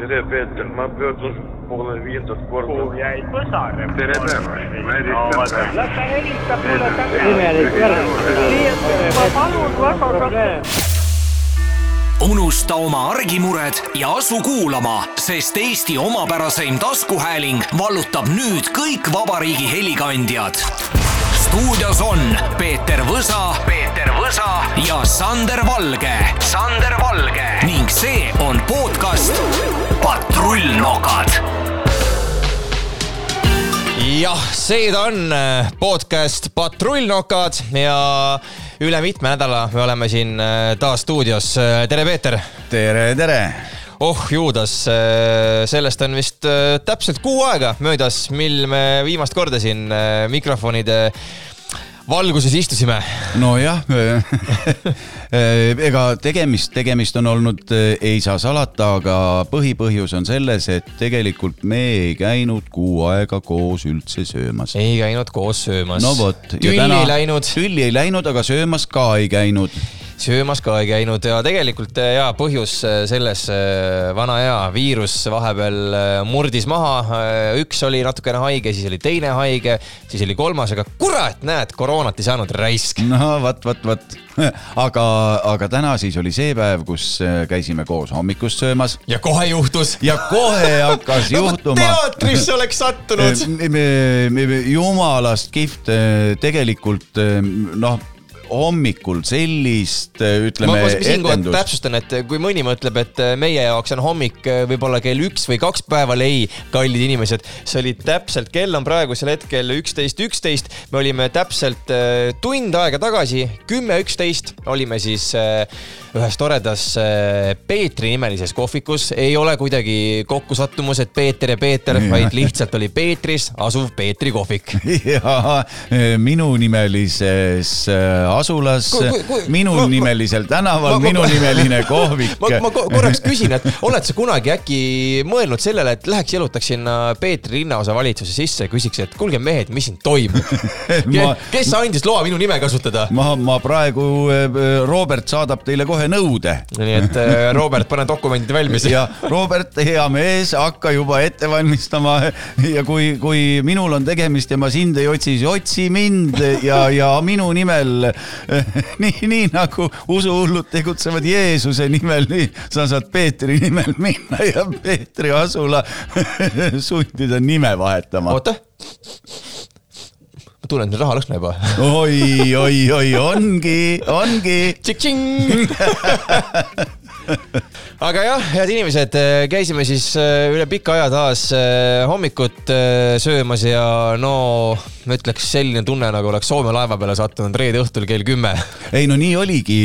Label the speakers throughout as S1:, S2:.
S1: tere, Peeter, ma pöördun poole viiendat korda.
S2: kuhu jäi põsar?
S1: tere päevast, ma helistan.
S2: las ta helistab mulle
S3: imelik värk.
S2: tagasi. ma palun väga,
S4: unusta oma argimured ja asu kuulama, sest Eesti omapäraseim taskuhääling vallutab nüüd kõik vabariigi helikandjad. Stuudios on Peeter Võsa, Peeter Võsa ja Sander Valge, Sander Valge ning see on podcast Patrullnokad
S5: jah, see ta on äh, podcast Patrullnokad ja üle mitme nädala me oleme siin äh, taas stuudios. tere, Peeter.
S6: tere, tere.
S5: Oh juudas, sellest on vist äh, täpselt kuu aega möödas, mil me viimast korda siin äh, mikrofonide valguses istusime.
S6: nojah, ega tegemist, tegemist on olnud, ei saa salata, aga põhipõhjus on selles, et tegelikult me ei käinud kuu aega koos üldse söömas.
S5: ei käinud koos söömas.
S6: no vot.
S5: tülli ei läinud,
S6: tülli ei läinud, aga söömas ka ei käinud.
S5: Söömas ka ei käinud ja tegelikult äh, ja põhjus äh, selles äh, vana hea viirus vahepeal murdis maha. üks oli natukene haige, siis oli teine haige, siis oli kolmas, aga kurat, näed, koroonat ei saanud raisk.
S6: no vot, vot, vot. aga, aga täna siis oli see päev, kus käisime koos hommikust söömas
S5: ja kohe juhtus.
S6: ja kohe hakkas juhtuma.
S5: teatrisse oleks sattunud.
S6: jumalast kihvt, tegelikult noh, hommikul sellist
S5: ma,
S6: ütleme
S5: ma siinkohal täpsustan, et kui mõni mõtleb, et meie jaoks on hommik võib-olla kell üks või kaks päeval, ei, kallid inimesed, see oli täpselt, kell on praegusel hetkel üksteist, üksteist. me olime täpselt äh, tund aega tagasi, kümme, üksteist olime siis äh, ühes toredas äh, Peetri nimelises kohvikus. ei ole kuidagi kokkusattumus, et Peeter ja Peeter, vaid lihtsalt oli Peetris asuv Peetri kohvik.
S6: ja minunimelises äh, asulas minunimelisel tänaval, minunimeline kohvik.
S5: ma, ma ko- korraks küsin, et oled sa kunagi äkki mõelnud sellele, et läheks jalutaks sinna Peetri linnaosa valitsuse sisse ja küsiks, et kuulge mehed, mis siin toimub kes andis loa minu nime kasutada?
S6: ma, ma praegu, Robert saadab teile kohe nõude
S5: nii et äh, Robert, pane dokumendid valmis.
S6: ja Robert, hea mees, hakka juba ette valmistama ja kui, kui minul on tegemist ja ma sind ei otsi, siis otsi mind ja, ja minu nimel, nii, nii nagu usuhullud tegutsevad Jeesuse nimel, nii sa saad Peetri nimel minna ja Peetri asula sundida nime vahetama.
S5: oota. ma tunnen, et raha lõhna juba.
S6: oi, oi, oi, ongi, ongi.
S5: aga jah, head inimesed, käisime siis äh, üle pika aja taas äh, hommikut äh, söömas ja no ma ütleks selline tunne, nagu oleks Soome laeva peale sattunud reede õhtul kell kümme.
S6: ei no nii oligi.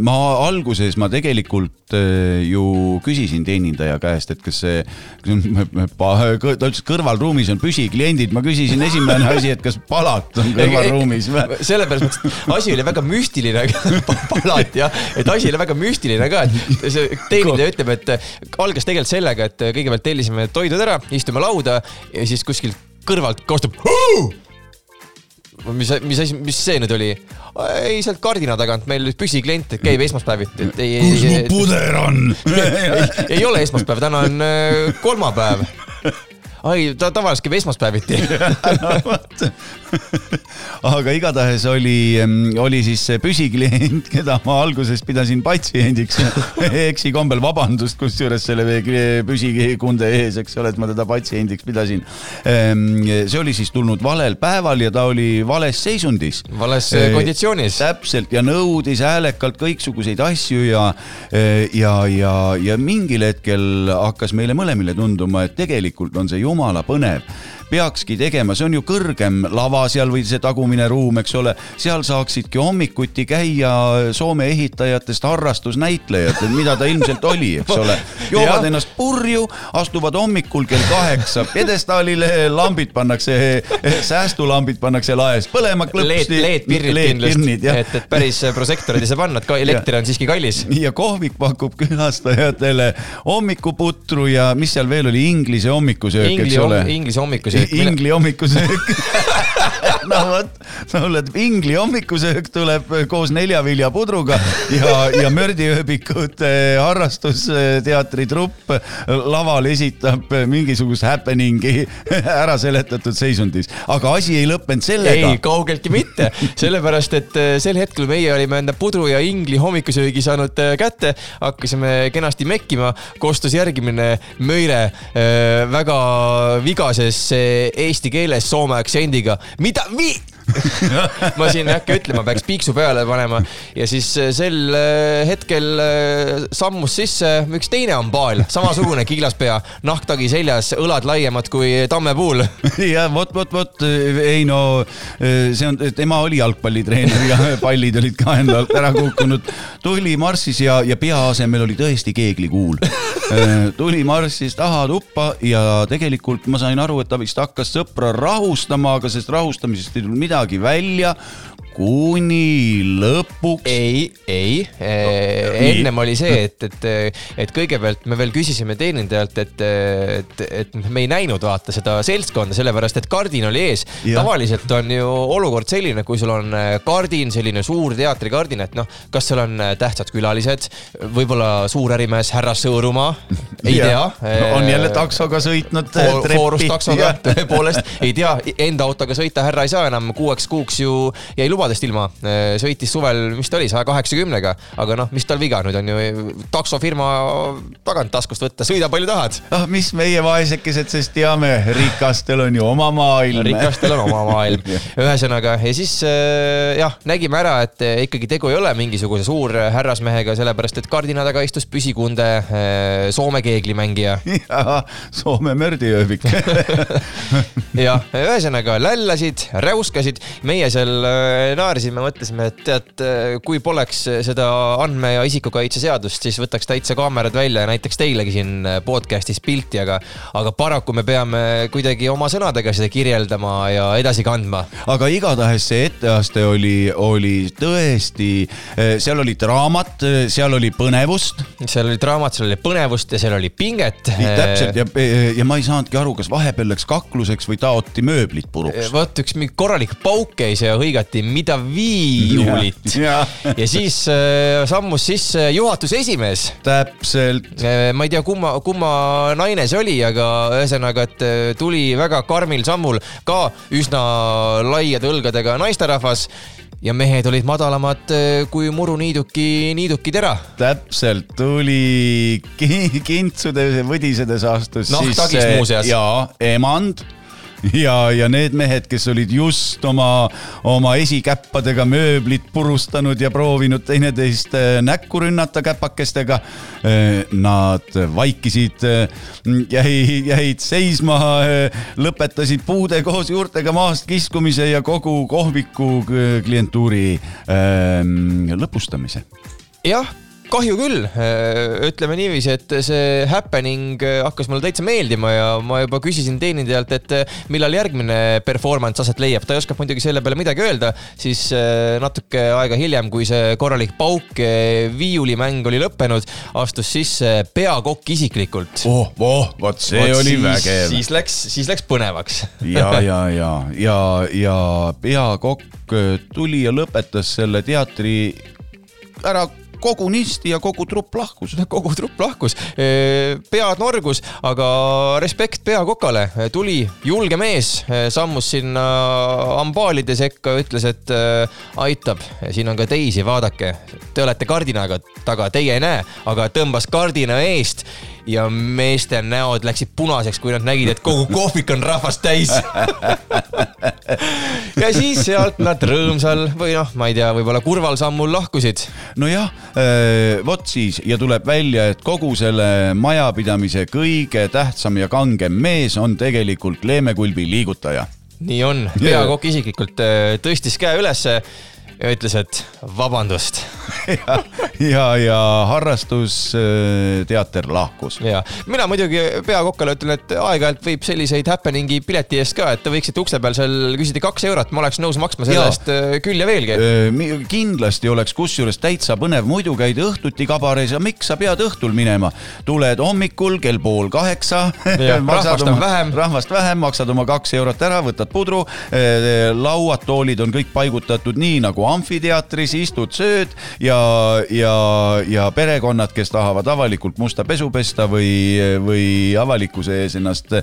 S6: ma alguses ma tegelikult äh, ju küsisin teenindaja käest, et kas see, ta ütles kõrvalruumis on püsikliendid, ma küsisin esimene asi, et kas palat on kõrvalruumis.
S5: sellepärast, et asi oli väga müstiline, alati jah, et asi oli väga müstiline ka, et teenindaja ütleb, et algas tegelikult sellega, et kõigepealt tellisime toidud ära, istume lauda ja siis kuskilt kõrvalt kostab. mis, mis asi, mis see nüüd oli? ei, sealt kardina tagant meil püsiklient käib esmaspäeviti, et ei,
S6: kus mu
S5: ei,
S6: puder on?
S5: ei, ei ole esmaspäev, täna on äh, kolmapäev. ai, ta tavaliselt käib esmaspäeviti.
S6: aga igatahes oli, oli siis see püsiklient, keda ma alguses pidasin patsiendiks. eksikombel vabandust, kusjuures selle püsikunde ees, eks ole, et ma teda patsiendiks pidasin. see oli siis tulnud valel päeval ja ta oli vales seisundis.
S5: vales äh, konditsioonis.
S6: täpselt ja nõudis häälekalt kõiksuguseid asju ja, ja, ja, ja mingil hetkel hakkas meile mõlemile tunduma, et tegelikult on see jumala põnev peakski tegema, see on ju kõrgem lava seal või see tagumine ruum, eks ole, seal saaksidki hommikuti käia Soome ehitajatest harrastusnäitlejad, mida ta ilmselt oli, eks ole. joovad
S5: Jah.
S6: ennast purju, astuvad hommikul kell kaheksa pjedestaalile, lambid pannakse, säästulambid pannakse laes põlema.
S5: LED, LED-pirnid kindlasti, et, et päris prožektorid ei saa panna, et ka elekter on siiski kallis.
S6: ja kohvik pakub külastajatele hommikuputru ja mis seal veel oli, Inglise hommikusöök, eks ole.
S5: Inglise hommikusöök.
S6: Ingli hommikusöök. no vot, sulle Ingli hommikusöök tuleb koos neljaviljapudruga ja, ja mördiööbikute harrastusteatri trupp laval esitab mingisugust happening'i ära seletatud seisundis, aga asi ei lõppenud sellega.
S5: Ei, kaugeltki mitte, sellepärast et äh, sel hetkel meie olime enda pudru ja ingli hommikusöögi saanud äh, kätte, hakkasime kenasti mekkima, kostus järgmine möire äh, väga vigases äh, eesti keeles soome aktsendiga. mida, vi-? ma siin ei hakka ütlema, peaks piiksu peale panema ja siis äh, sel äh, hetkel äh, sammus sisse üks teine ambaal, samasugune kiilaspea, nahktagi seljas, õlad laiemad kui tammepuul
S6: ja vot, vot, vot ei no see on, tema oli jalgpallitreener ja pallid olid ka enda alt ära kukkunud. tuli marssis ja, ja pea asemel oli tõesti keeglikuul. tuli marssis taha tuppa ja tegelikult ma sain aru, et ta vist hakkas sõpra rahustama, aga sellest rahustamisest ei tulnud midagi välja kuni lõpuks.
S5: ei, ei,
S6: nii.
S5: ennem oli see, et, et, et kõigepealt me veel küsisime teenindajalt, et, et, et me ei näinud vaata seda seltskonda, sellepärast et kardin oli ees. Tavaliselt on ju olukord selline, kui sul on äh, kardin, selline suur teatrikardin, et noh, kas seal on äh, tähtsad külalised, võib-olla suurärimees härra Sõõrumaa, ei tea.
S6: on jälle taksoga sõitnud
S5: Foor- Foorus taksoga, tõepoolest, ei tea, enda autoga sõita härra ei saa enam, kuueks kuuks ju jäi lubadest ilma. sõitis suvel, mis ta oli, saja kaheksakümnega, aga noh, mis tal viga nüüd on ju taksofirma tagant taskust võtta, sõida palju tahad.
S6: ah, mis meie vaesekesed sest teame, rikastel on ju oma maailm.
S5: rikastel on oma maailm. ühesõnaga ja siis äh, jah, nägime ära, et äh, ikkagi tegu ei ole mingisuguse suurhärrasmehega, sellepärast et kardina taga istus püsikunde äh, Soome keeglimängija
S6: ja Soome mördiööbik.
S5: jah, ühesõnaga lällasid, räuskasid, meie seal äh, naersime, mõtlesime, et tead, kui poleks seda andme- ja isikukaitseseadust, siis võtaks täitsa kaamerad välja ja näitaks teilegi siin podcast'is pilti, aga, aga paraku me peame kuidagi oma sõnadega seda kirjeldama ja edasi kandma.
S6: aga igatahes see etteaste oli, oli tõesti, seal oli draamat, seal oli põnevust.
S5: seal oli draamat, seal oli põnevust ja seal oli pinget.
S6: täpselt ja, ja ma ei saanudki aru, kas vahepeal läks kakluseks või taoti mööblit puruks.
S5: vot üks korralik pauk käis ja hõigati, mida viiulit.
S6: Ja.
S5: ja siis äh, sammus sisse juhatuse esimees
S6: täpselt,
S5: Eh, ma ei tea, kumma, kumma naine see oli, aga ühesõnaga, et eh, tuli väga karmil sammul ka üsna laiade õlgadega naisterahvas ja mehed olid madalamad eh, kui muruniiduki niidukitera.
S6: täpselt tuli ki- kintsude võdisedes astus
S5: Nahktagis muuseas.
S6: ja emand ja, ja need mehed, kes olid just oma, oma esikäppadega mööblit purustanud ja proovinud teineteist äh, näkku rünnata käpakestega. Nad vaikisid, jäi, jäid seisma, lõpetasid puude koos juurtega maast kiskumise ja kogu kohviku klientuuri lõpustamise
S5: jah, kahju küll, ütleme niiviisi, et see happening eh, hakkas mulle täitsa meeldima ja ma juba küsisin teenindajalt, et eh, millal järgmine performance aset leiab, ta ei oska muidugi selle peale midagi öelda, siis natuke aega hiljem, kui see korralik pauk viiulimäng oli lõppenud, astus sisse peakokk isiklikult.
S6: oh, oh, vot see Vot oli
S5: siis,
S6: vägev.
S5: siis läks, siis läks põnevaks.
S6: ja, ja, ja, ja, ja peakokk tuli ja lõpetas selle teatri ära kogunisti ja kogu trupp lahkus.
S5: kogu trupp lahkus, pead norgus, aga respekt peakokale, tuli julge mees, sammus sinna ambaalide sekka, ütles, et aitab, siin on ka teisi, vaadake, te olete kardinaga taga, teie ei näe, aga tõmbas kardina eest ja meeste näod läksid punaseks, kui nad nägid, et kogu kohvik on rahvast täis. ja siis sealt nad rõõmsal või noh, ma ei tea, võib-olla kurval sammul lahkusid
S6: nojah, vot siis ja tuleb välja, et kogu selle majapidamise kõige tähtsam ja kangem mees on tegelikult Leeme Kulbi liigutaja.
S5: nii on, peakokk isiklikult äh, tõstis käe ülesse ja ütles, et vabandust
S6: ja, ja, ja harrastusteater lahkus.
S5: ja mina muidugi peakokale ütlen, et aeg-ajalt võib selliseid happening'i pileti eest ka, et te võiksite ukse peal seal küsida kaks eurot, ma oleks nõus maksma selle eest äh, küll ja veelgi.
S6: kindlasti oleks kusjuures täitsa põnev, muidu käid õhtuti kabares ja miks sa pead õhtul minema. tuled hommikul kell pool kaheksa.
S5: Rahvast on vähem.
S6: rahvast vähem, maksad oma kaks eurot ära, võtad pudru. lauad, toolid on kõik paigutatud nii nagu amfiteatris, istud, sööd ja, ja, ja perekonnad, kes tahavad avalikult musta pesu pesta või, või avalikkuse ees ennast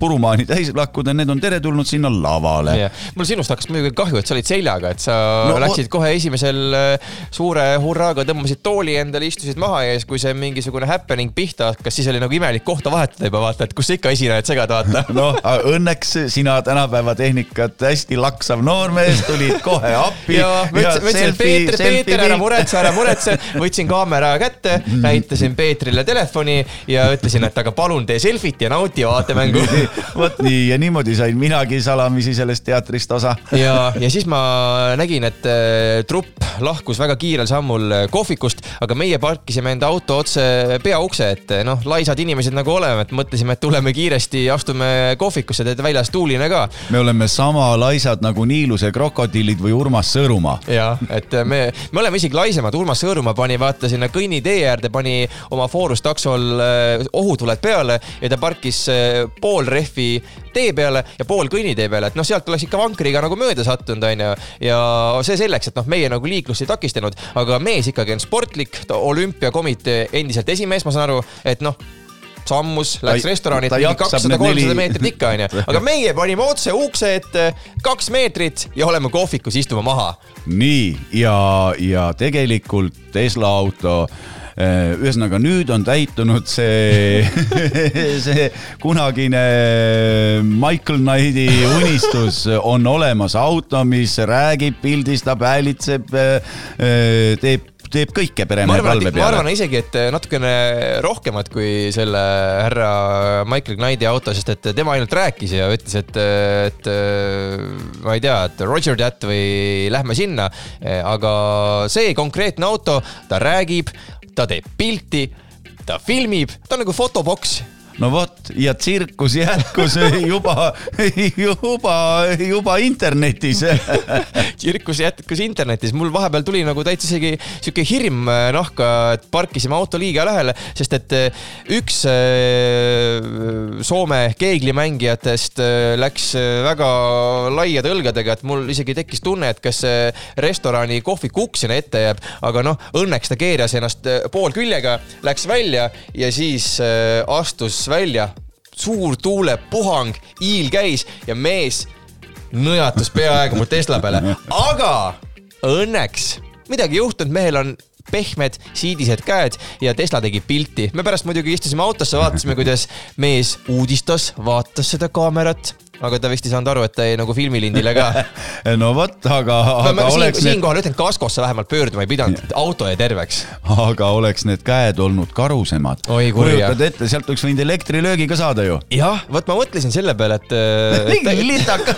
S6: purumaani täis lakkuda, need on teretulnud sinna lavale.
S5: mul sinust hakkas muidugi kahju, et sa olid seljaga, et sa
S6: No,
S5: no, läksid kohe esimesel äh, suure hurraaga, tõmbasid tooli endale, istusid maha ja siis, kui see mingisugune happening pihta hakkas, siis oli nagu imelik kohta vahetada juba vaata, et kus sa ikka esinejad segad, vaata.
S6: noh, õnneks sina tänapäeva tehnikat hästi laksav noormees tulid kohe appi.
S5: ja ütlesin, ma ütlesin, Peeter, ära muretse, ära muretse, võtsin kaamera kätte, näitasin Peetrile telefoni ja ütlesin, et aga palun tee selfit ja nauti vaatemängu.
S6: vot nii ja niimoodi sain minagi salamisi sellest teatrist osa.
S5: ja, ja siis ma nägin, et äh, trupp lahkus väga kiirel sammul äh, kohvikust, aga meie parkisime enda auto otse peaukse ette, noh, laisad inimesed nagu oleme, et mõtlesime, et tuleme kiiresti, astume kohvikusse, teed väljas tuuline ka.
S6: me oleme sama laisad nagu Niiluse krokodillid või Urmas Sõõrumaa.
S5: Ja et me, me oleme isegi laisemad, Urmas Sõõrumaa pani vaata sinna kõnnitee äärde, pani oma Forus taksol äh, ohutuled peale ja ta parkis äh, pool rehvi tee peale ja pool kõnnitee peale, et noh, sealt oleks ikka vankriga nagu mööda sattunud, onju. ja see selleks, et noh, meie nagu liiklust ei takistanud, aga mees ikkagi on sportlik, olümpiakomitee endiselt esimees, ma saan aru, et noh sammus, läks restorani,
S6: ta
S5: mingi kakssada, kolmsada meetrit ikka onju, aga meie panime otse ukse ette kaks meetrit ja oleme kohvikus, istume maha.
S6: Nii ja, ja tegelikult Tesla auto eh, ühesõnaga nüüd on täitunud see, see kunagine Michael Knighti unistus. On olemas auto, mis räägib, pildistab, häälitseb, teeb, teeb kõike peremehe palve
S5: et ma arvan
S6: peale.
S5: isegi, et natukene rohkemat kui selle härra Michael Knighti auto, sest et tema ainult rääkis ja ütles, et, et ma ei tea, et Roger that või lähme sinna. aga see konkreetne auto, ta räägib, ta teeb pilti, ta filmib, ta on nagu fotoboks
S6: no vot ja tsirkus jätkus juba, juba, juba internetis.
S5: Tsirkus jätkus internetis, mul vahepeal tuli nagu täitsa isegi sihuke hirm äh, nahka, et parkisime auto liiga lähele, sest et äh, üks äh, Soome keeglimängijatest läks väga laiade õlgadega, et mul isegi tekkis tunne, et kas restorani kohviku uks sinna ette jääb, aga noh, õnneks ta keeras ennast äh, poolküljega, läks välja ja siis astus välja, suur tuulepuhang, hiil käis ja mees nõjatus peaaegu mu Tesla peale, aga õnneks midagi ei juhtunud, mehel on pehmed siidised käed ja Tesla tegi pilti. me pärast muidugi istusime autosse, vaatasime, kuidas mees uudistas, vaatas seda kaamerat, aga ta vist ei saanud aru, et ta jäi nagu filmilindile ka.
S6: no vot, aga, aga
S5: siin,
S6: oleks need,
S5: siinkohal ütlen, kaskosse vähemalt pöörduma ei pidanud, auto jäi terveks.
S6: aga oleks need käed olnud karusemad. Kujutad ette, sealt oleks võinud elektrilöögi ka saada ju.
S5: jah, vot ma mõtlesin selle peale, et, et.
S6: litaka.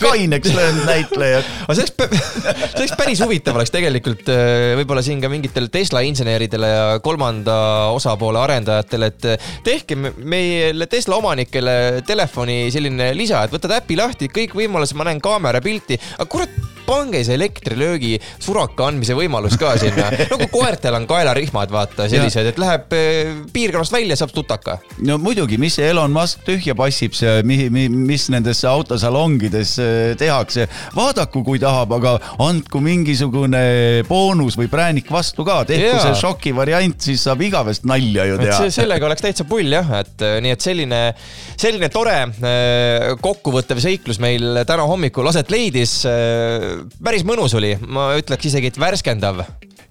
S6: kaineks löönud näitlejad.
S5: aga see oleks, see oleks päris huvitav oleks tegelikult äh, võib-olla siin ka mingitele Tesla inseneridele ja kolmanda osapoole arendajatele, et äh, tehke me- meile Tesla omanikele telefoni selline lisa, et võtad äpi lahti, kõik võimalused, ma näen kaamera pilti, aga kurat, pange see elektrilöögi suraka andmise võimalus ka sinna, nagu koertel on kaelarihmad, vaata sellised, et läheb äh, piirkonnast välja, saab tutaka.
S6: no muidugi, mis see Elon Musk tühja passib, see, mis nendes autosalongides äh, tehakse. vaadaku, kui tahab, aga andku mingisugune boonus või präänik vastu ka, tehku
S5: Jaa.
S6: see šoki variant, siis saab igavest nalja ju teha.
S5: sellega oleks täitsa pull jah, et äh, nii et selline, selline tore kokkuvõttev seiklus meil täna hommikul aset leidis. Päris mõnus oli, ma ütleks isegi, et värskendav.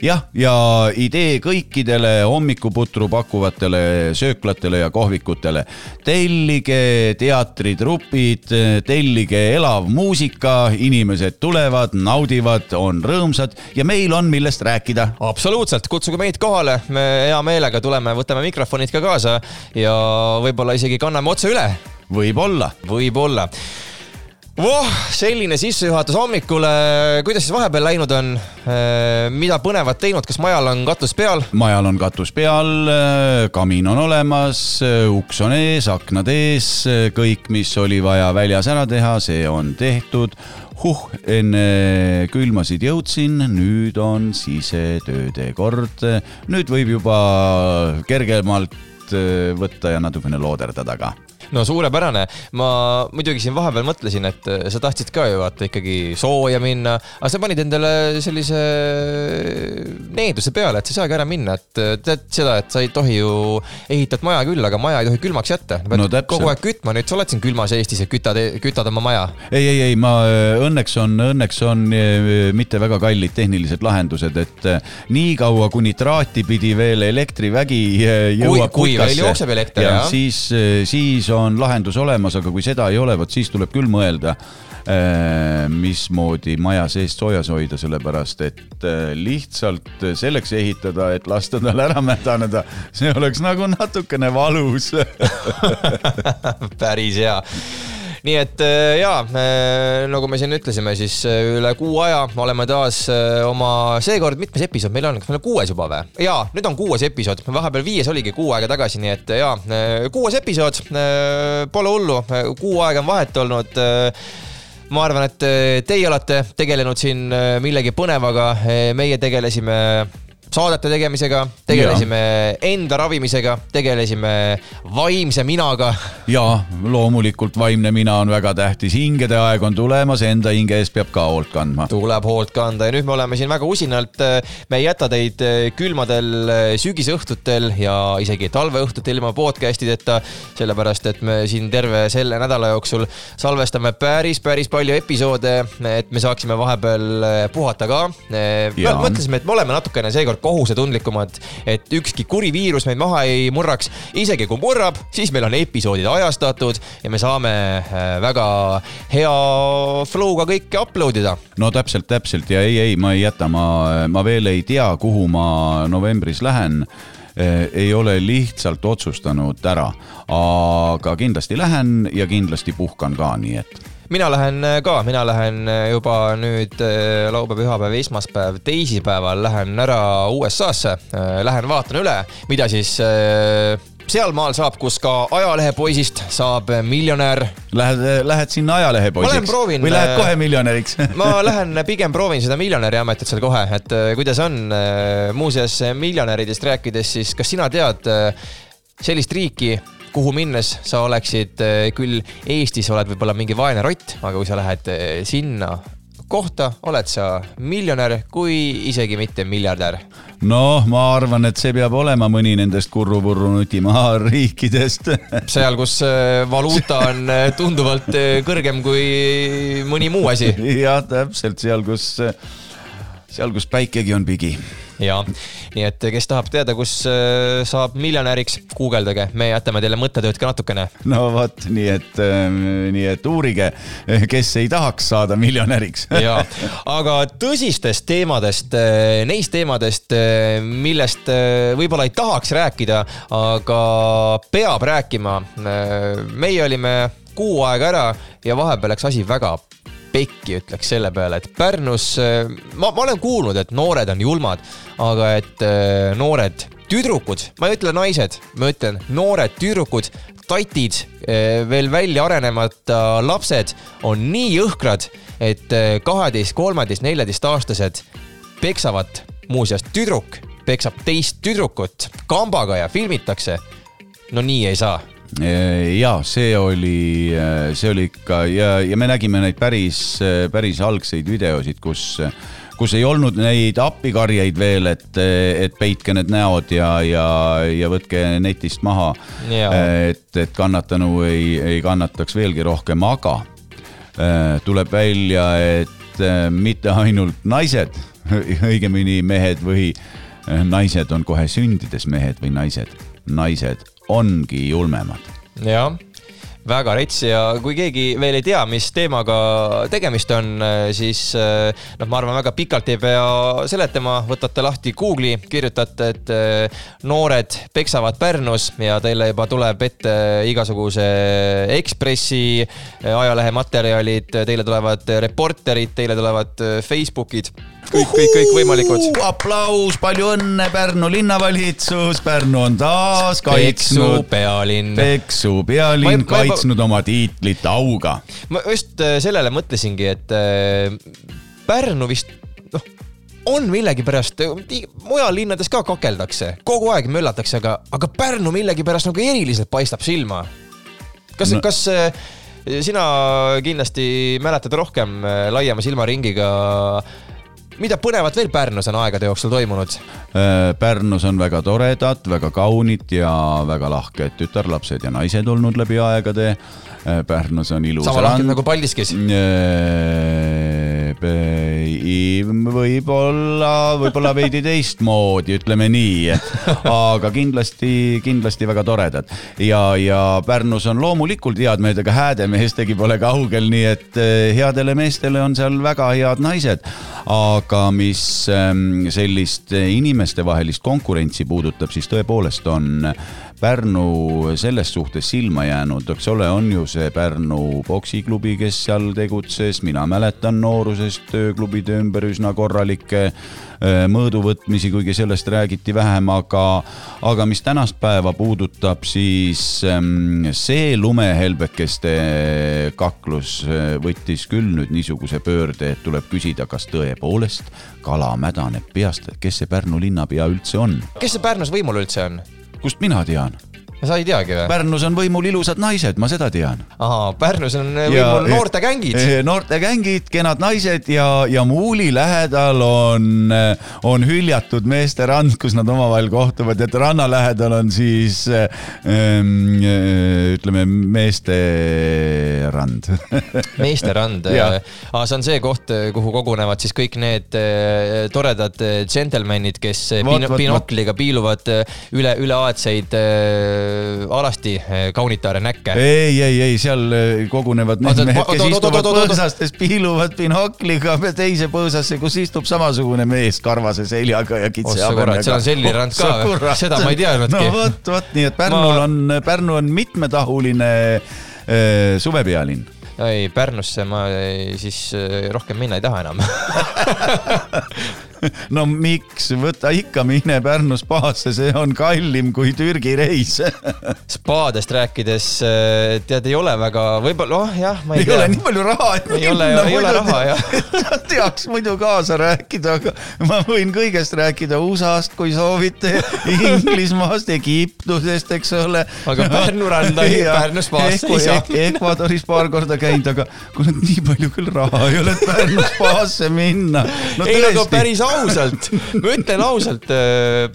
S6: jah, ja idee kõikidele hommikuputru pakkuvatele sööklatele ja kohvikutele. tellige teatritrupid, tellige elav muusika, inimesed tulevad, naudivad, on rõõmsad ja meil on, millest rääkida.
S5: absoluutselt, kutsuge meid kohale, me hea meelega tuleme, võtame mikrofonid ka kaasa ja võib-olla isegi kanname otse üle,
S6: võib-olla.
S5: võib-olla voh, selline sissejuhatus hommikule, kuidas siis vahepeal läinud on? mida põnevat teinud, kas majal on katus peal?
S6: majal on katus peal, kamin on olemas, uks on ees, aknad ees, kõik, mis oli vaja väljas ära teha, see on tehtud. huh, enne külmasid jõudsin, nüüd on sisetööde kord. nüüd võib juba kergemalt äh, võtta ja natukene looderdada ka
S5: no suurepärane, ma muidugi siin vahepeal mõtlesin, et äh, sa tahtsid ka ju vaata ikkagi sooja minna, aga sa panid endale sellise needuse peale, et sa ei saagi ära minna, et äh, tead seda, et sa ei tohi ju, ehitad maja küll, aga maja ei tohi külmaks jätta.
S6: No täpselt.
S5: kogu aeg kütma, nüüd sa oled siin külmas Eestis ja kütad, kütad oma maja.
S6: ei, ei, ei, ma õnneks on, õnneks on eh, mitte väga kallid tehnilised lahendused, et eh, niikaua kuni traati pidi veel elektrivägi eh, jõuab
S5: kui veel jookseb elekter,
S6: ja
S5: jah.
S6: siis, siis on lahendus olemas, aga kui seda ei ole, vot siis tuleb küll mõelda, mismoodi maja seest soojas hoida, sellepärast et eh, lihtsalt selleks ehitada, et lasta tal ära mädaneda, see oleks nagu natukene valus.
S5: Päris hea nii et äh, jaa, nagu me siin ütlesime, siis äh, üle kuu aja oleme taas äh, oma, seekord mitmes episood meil on, kas meil on kuues juba või? jaa, nüüd on kuues episood, vahepeal viies oligi kuu aega tagasi, nii et jaa, kuues episood, pole hullu, kuu aega on vahet olnud ma arvan, et teie olete tegelenud siin millegi põnevaga, meie tegelesime saadete tegemisega, tegelesime ja. enda ravimisega, tegelesime vaimse minaga.
S6: ja loomulikult vaimne mina on väga tähtis, hingede aeg on tulemas, enda hinge eest peab ka hoolt kandma.
S5: tuleb hoolt kanda ja nüüd me oleme siin väga usinalt, me ei jäta teid külmadel sügisõhtutel ja isegi talveõhtutel ilma podcast ideta, sellepärast et me siin terve selle nädala jooksul salvestame päris, päris palju episoode, et me saaksime vahepeal puhata ka. mõtlesime, et me oleme natukene seekord kohusetundlikumad, et ükski kuri viirus meid maha ei murraks. isegi kui murrab, siis meil on episoodid ajastatud ja me saame äh, väga hea flow'ga kõike upload ida.
S6: no täpselt, täpselt ja ei, ei, ma ei jäta, ma, ma veel ei tea, kuhu ma novembris lähen ei ole lihtsalt otsustanud ära, aga kindlasti lähen ja kindlasti puhkan ka, nii et
S5: mina lähen ka, mina lähen juba nüüd äh, laupäev, pühapäev, esmaspäev, teisipäeval lähen ära USA-sse. Lähen vaatan üle, mida siis äh, sealmaal saab, kus ka ajalehepoisist saab miljonär.
S6: Lähed, lähed sinna ajalehepoisiks või lähed
S5: äh,
S6: kohe miljonäriks
S5: ma lähen pigem proovin seda miljonäri ametit seal kohe, et äh, kuidas on. muuseas miljonäridest rääkides, siis kas sina tead äh, sellist riiki, kuhu minnes sa oleksid äh, küll Eestis oled võib-olla mingi vaene rott, aga kui sa lähed äh, sinna kohta, oled sa miljonär, kui isegi mitte miljardär.
S6: noh, ma arvan, et see peab olema mõni nendest kurru-purru nutimaa riikidest
S5: seal, kus äh, valuuta on tunduvalt kõrgem kui mõni muu asi.
S6: jah, täpselt seal, kus, seal, kus päikegi on pigi
S5: ja, nii et kes tahab teada, kus äh, saab miljonäriks, guugeldage, me jätame teile mõttetööd ka natukene.
S6: no vot, nii et, nii et uurige, kes ei tahaks saada miljonäriks.
S5: ja, aga tõsistest teemadest, neist teemadest, millest äh, võib-olla ei tahaks rääkida, aga peab rääkima. meie olime kuu aega ära ja vahepeal läks asi väga pekki, ütleks selle peale, et Pärnus, ma, ma olen kuulnud, et noored on julmad, aga et äh, noored tüdrukud, ma ei ütle naised, ma ütlen noored tüdrukud, tatid, veel välja arenemata lapsed on nii jõhkrad, et äh, kaheteist, kolmeteist, neljateistaastased peksavad, muuseas tüdruk peksab teist tüdrukut kambaga ja filmitakse. no nii ei saa
S6: ja see oli, see oli ikka ja, ja me nägime neid päris, päris algseid videosid, kus, kus ei olnud neid appikarjeid veel, et, et peitke need näod ja, ja, ja võtke netist maha. et, et kannatanu ei, ei kannataks veelgi rohkem, aga äh, tuleb välja, et äh, mitte ainult naised, õigemini mehed või äh, naised on kohe sündides mehed või naised, naised ongi julmemad.
S5: Jah, väga rets ja kui keegi veel ei tea, mis teemaga tegemist on, siis noh, ma arvan, väga pikalt ei pea seletama, võtate lahti Google'i, kirjutate, et eh, noored peksavad Pärnus ja teile juba tuleb ette igasuguse Ekspressi eh, ajalehe materjalid, teile tulevad reporterid, teile tulevad eh, Facebookid kõik, kõik, kõik võimalikud.
S6: aplaus, palju õnne, Pärnu linnavalitsus, Pärnu on taas kaitsnud.
S5: Peksu pealinn.
S6: Peksu pealinn ma, kaitsnud ma, oma tiitlit auga.
S5: ma just äh, sellele mõtlesingi, et äh, Pärnu vist noh, on millegipärast, mujal linnades ka kakeldakse, kogu aeg möllatakse, aga, aga Pärnu millegipärast nagu eriliselt paistab silma. kas no., kas äh, sina kindlasti mäletad rohkem laiema silmaringiga mida põnevat veel Pärnus on aegade jooksul toimunud?
S6: Äh, Pärnus on väga toredad, väga kaunid ja väga lahked tütarlapsed ja naised olnud läbi aegade. Äh, Pärnus on ilus.
S5: sama lahked nagu Paldiskis?
S6: Äh, võib-olla, võib-olla veidi teistmoodi, ütleme nii. aga kindlasti, kindlasti väga toredad ja, ja Pärnus on loomulikult head mehed, aga häädemeestegi pole kaugel, nii et headele meestele on seal väga head naised aga mis ähm, sellist inimestevahelist konkurentsi puudutab, siis tõepoolest on Pärnu selles suhtes silma jäänud, eks ole, on ju see Pärnu poksiklubi, kes seal tegutses, mina mäletan noorusest ööklubide ümber üsna korralikke äh, mõõduvõtmisi, kuigi sellest räägiti vähem, aga, aga mis tänast päeva puudutab, siis ähm, see lumehelbekeste kaklus äh, võttis küll nüüd niisuguse pöörde, et tuleb küsida, kas tõepoolest kala mädaneb peast, et kes see Pärnu linnapea üldse on.
S5: kes see Pärnus võimul üldse on?
S6: Kust mina tean?
S5: Sa ei teagi või?
S6: Pärnus on võimul ilusad naised, ma seda tean.
S5: ahaa, Pärnus on võimul noortegängid.
S6: Eh, noortegängid, kenad naised ja, ja Muuli lähedal on, eh, on hüljatud meesterand, kus nad omavahel kohtuvad, et ranna lähedal on siis ähm, ütleme meesterand
S5: meesterand see on see koht, kuhu kogunevad siis kõik need toredad džentelmenid, kes vot, binokliga piiluvad üle, üleaadseid Äh, alasti äh, kaunitare näkke.
S6: ei, ei, ei, seal äh, kogunevad need mehed, kes istuvad põõsastes, piiluvad binokliga teise põõsasse, kus istub samasugune mees karvase seljaga ja kitse
S5: habemega. seal on sellirand ka või? seda ma ei teadnudki.
S6: no vot, vot nii, et Pärnul ma... on, Pärnu on mitmetahuline äh, suvepealinn
S5: ei, Pärnusse ma siis rohkem minna ei taha enam
S6: no miks, võta ikka, mine Pärnu spaasse, see on kallim kui Türgi reis
S5: spaadest rääkides, äh, tead, ei ole väga, võib-olla, oh jah, ma ei,
S6: ei tea. ei ole nii palju raha,
S5: ei ole, ei ole raha, jah
S6: teaks muidu kaasa rääkida, aga ma võin kõigest rääkida USA-st, kui soovite, Inglismaast, Egiptusest, eks ole.
S5: aga Pärnu randa, Pärnu spaasse ei saa.
S6: Ecuadoris paar korda käinud, aga kuule, nii palju küll raha ei ole, et Pärnu spaasse minna
S5: no,. ei, aga päris ausalt, ma ütlen ausalt äh,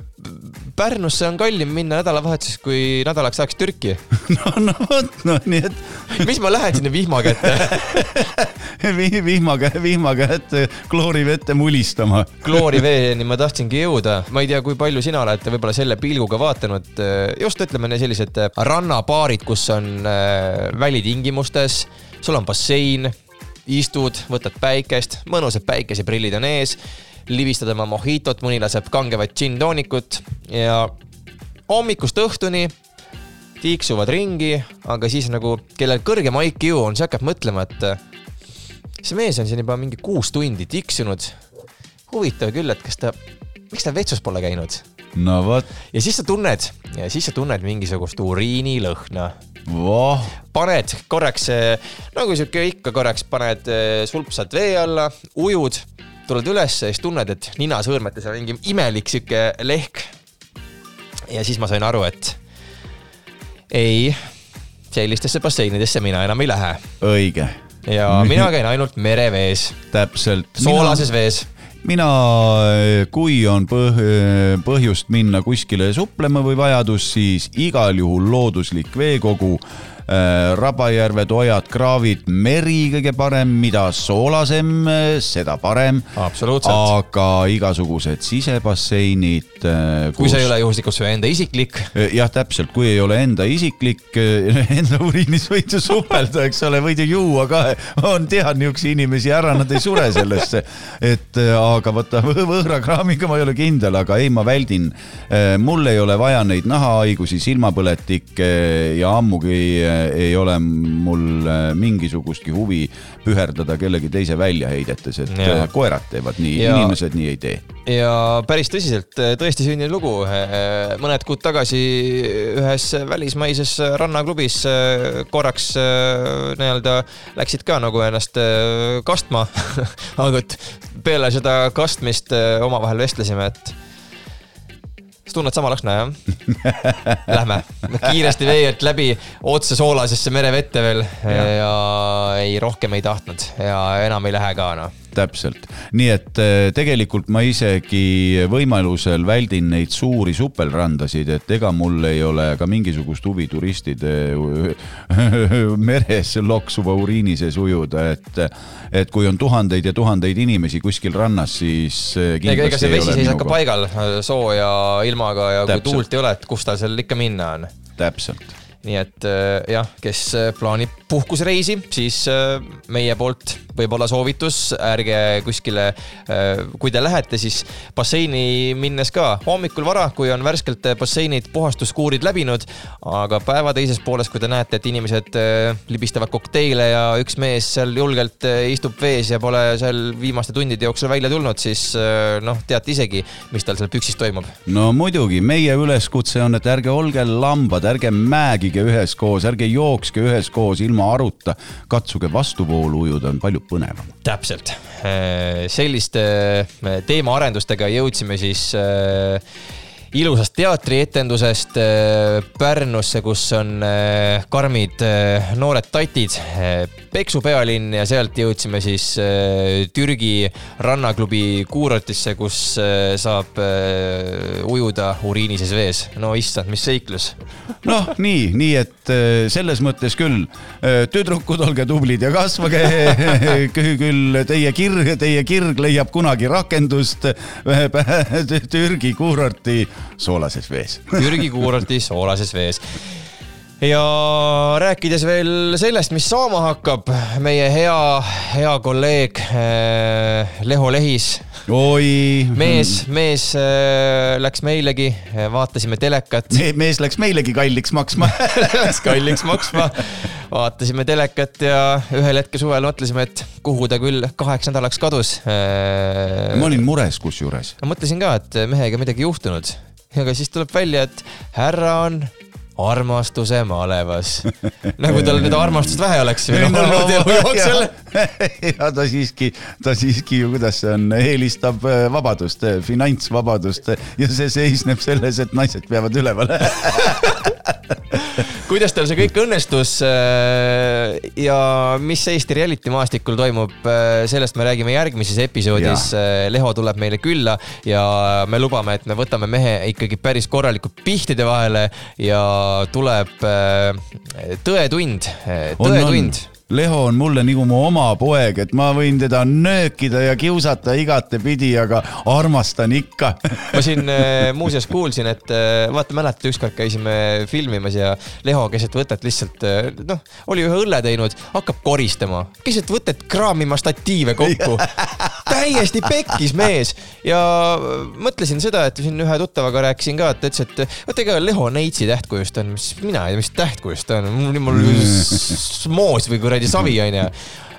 S5: Pärnusse on kallim minna nädalavahetuseks, kui nädalaks ajaks Türki.
S6: no, no vot, no nii et.
S5: mis ma lähen sinna vihma kätte?
S6: Vihma, vihma kätte kloorivette mulistama.
S5: Klooriveeni ma tahtsingi jõuda, ma ei tea, kui palju sina oled võib-olla selle pilguga vaadanud, just ütleme sellised rannapaarid, kus on äh, välitingimustes, sul on bassein. Istud, võtad päikest, mõnusad päikeseprillid on ees, libistad oma mohitot, mõni laseb kangevat džinntoonikut ja hommikust õhtuni tiiksuvad ringi, aga siis nagu, kellel kõrgem IQ on, see hakkab mõtlema, et see mees on siin juba mingi kuus tundi tiksunud. huvitav küll, et kas ta, miks ta vetsus pole käinud?
S6: no vot.
S5: ja siis sa tunned, ja siis sa tunned mingisugust uriinilõhna
S6: Voh.
S5: paned korraks, nagu sihuke ikka korraks paned eh, sulpsad vee alla, ujud, tuled üles ja siis tunned, et ninasõõrmetes on mingi imelik sihuke lehk. ja siis ma sain aru, et ei, sellistesse basseinidesse mina enam ei lähe.
S6: õige.
S5: ja mina käin ainult merevees.
S6: täpselt.
S5: soolases mina... vees
S6: mina, kui on põh, põhjust minna kuskile suplema või vajadus, siis igal juhul looduslik veekogu Rabajärved, ojad, kraavid, meri kõige parem, mida soolasem, seda parem. Aga igasugused sisebasseinid.
S5: kui see ei ole juhuslikult su enda isiklik,
S6: jah, täpselt, kui ei ole enda isiklik, enda uriinis võid ju supelda, eks ole, võid ju juua ka. on, tean niisuguseid inimesi ära, nad ei sure sellesse. et äh, aga vaata võ- võõra kraamiga ma ei ole kindel, aga ei, ma väldin. mul ei ole vaja neid nahahaigusi, silmapõletikke ja ammugi äh, ei ole mul äh, mingisugustki huvi püherdada kellegi teise väljaheidetes, et
S5: Jaa.
S6: äh, koerad teevad nii,
S5: Ja-
S6: inimesed nii ei tee.
S5: ja päris tõsiselt tõesti sündinud lugu. mõned kuud tagasi ühes välismaises rannaklubis korraks äh, nii-öelda läksid ka nagu ennast äh, kastma. aga et peale seda kastmist äh, omavahel vestlesime, et kas tunned sama lõhna, jah? Lähme kiiresti vee alt läbi otse soolasesse merevette veel ja, ja ei, rohkem ei tahtnud ja enam ei lähe ka noh.
S6: täpselt, nii et eh, tegelikult ma isegi võimalusel väldin neid suuri supelrandasid, et ega mul ei ole ka mingisugust huvi turistide meres loksuva uriini sees ujuda, et et kui on tuhandeid ja tuhandeid inimesi kuskil rannas, siis eh,
S5: ega, ega see
S6: ei
S5: vesi seisab ka paigal sooja ilmaga ja kui
S6: Täpselt.
S5: tuult ei ole, et kus tal seal ikka minna on.
S6: täpselt,
S5: nii et äh, jah, kes äh, plaanib puhkusreisi, siis äh, meie poolt võib-olla soovitus, ärge kuskile, kui te lähete, siis basseini minnes ka hommikul vara, kui on värskelt äh, basseinid puhastuskuurid läbinud, aga päeva teises pooles, kui te näete, et inimesed äh, libistavad kokteile ja üks mees seal julgelt äh, istub vees ja pole seal viimaste tundide jooksul välja tulnud, siis äh, noh, teate isegi, mis tal seal püksis toimub.
S6: no muidugi, meie üleskutse on, et ärge olge lambad, ärge mäegige üheskoos, ärge jookske üheskoos ilma aruta, katsuge vastuvoolu ujuda, on palju põnevam.
S5: täpselt, selliste äh, teemaarendustega jõudsime siis äh, ilusast teatrietendusest äh, Pärnusse, kus on äh, karmid äh, noored tatid, Peksu pealinn ja sealt jõudsime siis Türgi rannaklubi kuurortisse, kus saab ujuda uriinises vees. no issand, mis seiklus.
S6: noh, nii, nii et selles mõttes küll, tüdrukud, olge tublid ja kasvage. küll teie kirg, teie kirg leiab kunagi rakendust Türgi kuurorti soolases vees.
S5: Türgi kuurorti soolases vees ja rääkides veel sellest, mis saama hakkab, meie hea, hea kolleeg äh, Leho Lehis,
S6: oi.
S5: mees, mees äh, läks meilegi, vaatasime telekat,
S6: Me, mees läks meilegi kalliks maksma.
S5: läks kalliks maksma, vaatasime telekat ja ühel hetkel suvel mõtlesime, et kuhu ta küll kaheks nädalaks kadus.
S6: ma olin mures kusjuures.
S5: ma mõtlesin ka, et mehega midagi juhtunud, aga siis tuleb välja, et härra on armastuse malevas. nagu tal nüüd armastust vähe oleks
S6: ja ta siiski, ta siiski ju, kuidas see on, eelistab äh, vabadust, finantsvabadust ja see seisneb selles, et naised peavad üleval.
S5: Kuidas tal see kõik õnnestus äh, ja mis Eesti reality maastikul toimub, sellest me räägime järgmises episoodis. Leho tuleb meile külla ja me lubame, et me võtame mehe ikkagi päris korralikult pihtide vahele ja tuleb äh, tõetund, tõetund.
S6: Leho on mulle nagu mu oma poeg, et ma võin teda nöökida ja kiusata igatepidi, aga armastan ikka.
S5: ma siin äh, muuseas kuulsin, et äh, vaata, mäletad, ükskord käisime filmimas ja Leho keset võtet lihtsalt äh, noh, oli ühe õlle teinud, hakkab koristama, keset võtet kraamima statiive kokku. täiesti pekkis mees ja mõtlesin seda, et siin ühe tuttavaga rääkisin ka, et ta ütles, et vot ega Leho Neitsi tähtkujust on, mis mina ei tea, mis tähtkujust ta on, mul, mul moos või kuradi savi onju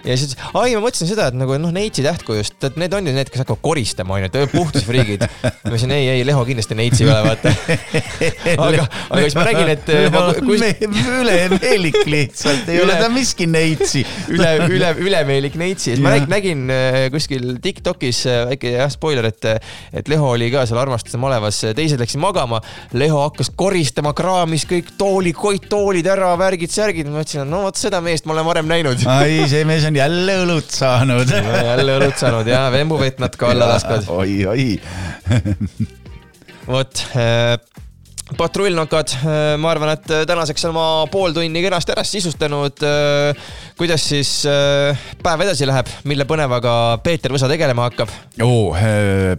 S5: ja siis, ai, ma mõtlesin seda, et nagu noh, Neitsi tähtkujust, et need on ju need, kes hakkavad koristama onju, et puhtusfriigid. ma ütlesin ei, ei, Leho kindlasti Neitsi ei ole, vaata. aga, aga siis ma nägin, et ma kus,
S6: ülemeelik lihtsalt, ei
S5: Üle-
S6: ole ta miski neitsi.
S5: üle, üle, ülemeelik Neitsi siis ma nägin, nägin äh, kuskil Tiktokis äh, väike jah, spoiler, et, et Leho oli ka seal armastuse malevas, teised läksid magama. Leho hakkas koristama, kraamis kõik tooli, koittoolid ära, värgid-särgid, ma mõtlesin, et no vot seda meest ma olen varem näinud.
S6: ai, see mees on jälle õlut saanud.
S5: jälle õlut saanud ja vembuvett natuke alla lasknud.
S6: oi, oi.
S5: vot äh, patrullnokad, ma arvan, et tänaseks on oma pool tunni kenasti ära sisustanud. kuidas siis äh, päev edasi läheb, mille põnevaga Peeter Võsa tegelema hakkab?
S6: oo,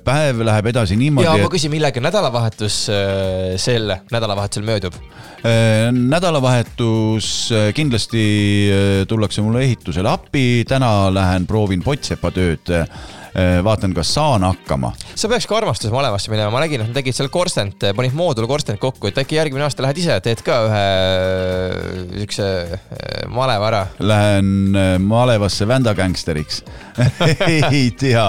S6: päev läheb edasi niimoodi
S5: ja ma küsin, millega nädalavahetus äh, sel nädalavahetusel möödub?
S6: äh, nädalavahetus äh, kindlasti äh, tullakse mulle ehitusele appi, täna lähen proovin Potsepa tööd. vaatan, kas saan hakkama.
S5: sa peaks ka armastuse malevasse minema, ma nägin, et nad tegid seal korstent, panid moodulkorstent kokku, et äkki järgmine aasta lähed ise, teed ka ühe äh, siukse äh, maleva ära.
S6: Lähen äh, malevasse vändagängsteriks. ei tea,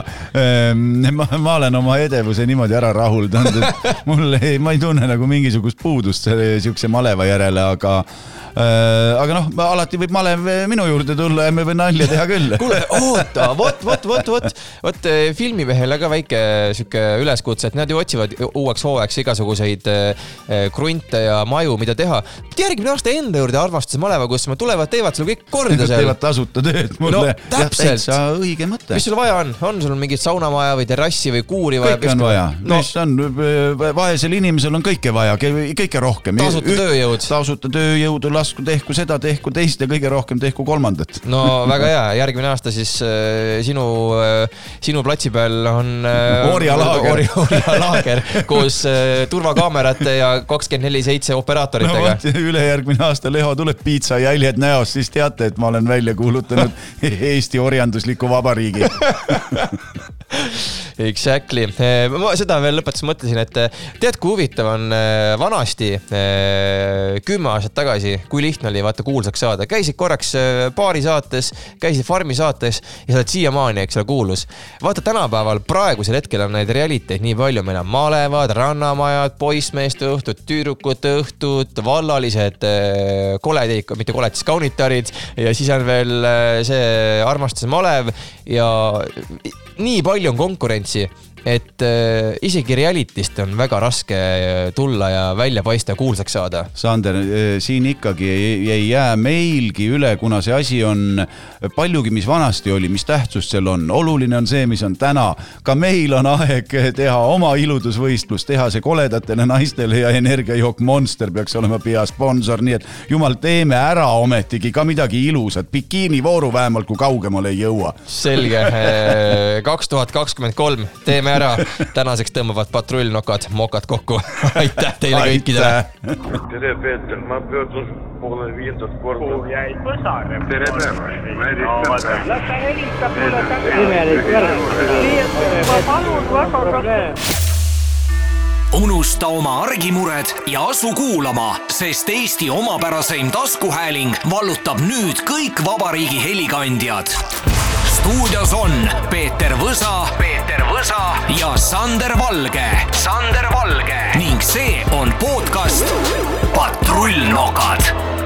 S6: ma, ma olen oma edevuse niimoodi ära rahuldanud, et mul ei, ma ei tunne nagu mingisugust puudust selle siukse maleva järele, aga äh, aga noh, alati võib malev minu juurde tulla ja me võime nalja teha küll.
S5: kuule, oota, vot, vot, vot, vot, vot eh, filmimehele ka väike sihuke üleskutse, et nad ju otsivad uueks hooajaks igasuguseid eh, krunte ja maju, mida teha. järgmine aasta enda juurde armastuse maleva, kus nad tulevad, teevad sulle kõik korda seal
S6: teevad. tasuta tööd mulle
S5: No, täpselt.
S6: õige mõte.
S5: mis sul vaja on, on sul mingit saunamaja või terrassi või kuuri vaja?
S6: kõike on vaja,
S5: no
S6: mis on, vaesel inimesel on kõike vaja, kõike rohkem.
S5: Tasuta tööjõud.
S6: tasuta tööjõudu, lasku tehku seda, tehku teist ja kõige rohkem tehku kolmandat.
S5: no väga hea, järgmine aasta siis äh, sinu äh,, sinu platsi peal on äh,
S6: Orjalaager.
S5: Ori- orjalaager koos äh, turvakaamerate ja kakskümmend neli seitse
S6: no
S5: operaatoritega
S6: vot, ülejärgmine aasta Leho tuleb piitsajäljed näos, siis teate, et ma olen välja kuulutanud Eesti orjandusliku vabariigi.
S5: Exactly, ma seda veel lõpetuseks mõtlesin, et eh, tead, kui huvitav on eh, vanasti, kümme aastat tagasi, kui lihtne oli vaata kuulsaks saada, käisid korraks eh, baari saates, käisid Farmi saates ja sa oled siiamaani, eks ole, kuulus. vaata tänapäeval, praegusel hetkel on neid realiteid nii palju, meil on malevad, rannamajad, poissmeeste õhtud, tüdrukute õhtud, vallalised eh, koledid, mitte koled, siis kaunitarid. Ja siis on veel eh, see armastuse malev ja nii palju on konkurentsi, et äh, isegi reality'st on väga raske äh, tulla ja välja paista kuulsaks saada.
S6: Sander, siin ikkagi ei, ei jää meilgi üle, kuna see asi on paljugi, mis vanasti oli, mis tähtsust seal on, oluline on see, mis on täna. ka meil on aeg teha oma iludusvõistlus, teha see koledatele naistele ja energiajook Monster peaks olema peasponsor, nii et jumal, teeme ära ometigi ka midagi ilusat, bikiinivooru vähemalt, kui kaugemale ei jõua.
S5: selge, kaks tuhat kakskümmend kolm, teeme ära. tänaseks tõmbavad patrullnokad mokad kokku. aitäh teile kõikidele.
S1: tere, Peeter, ma pöördun poole viiendat korda.
S2: kuhu jäid Võsarem?
S1: tere päevast, ma helistan.
S2: las ta helistab mulle tagasi. ma palun väga väga.
S4: unusta oma argimured ja asu kuulama, sest Eesti omapäraseim taskuhääling vallutab nüüd kõik vabariigi helikandjad. Stuudios on Peeter Võsa, Peeter Võsa ja Sander Valge, Sander Valge. Ning see on podcast Patrullnokad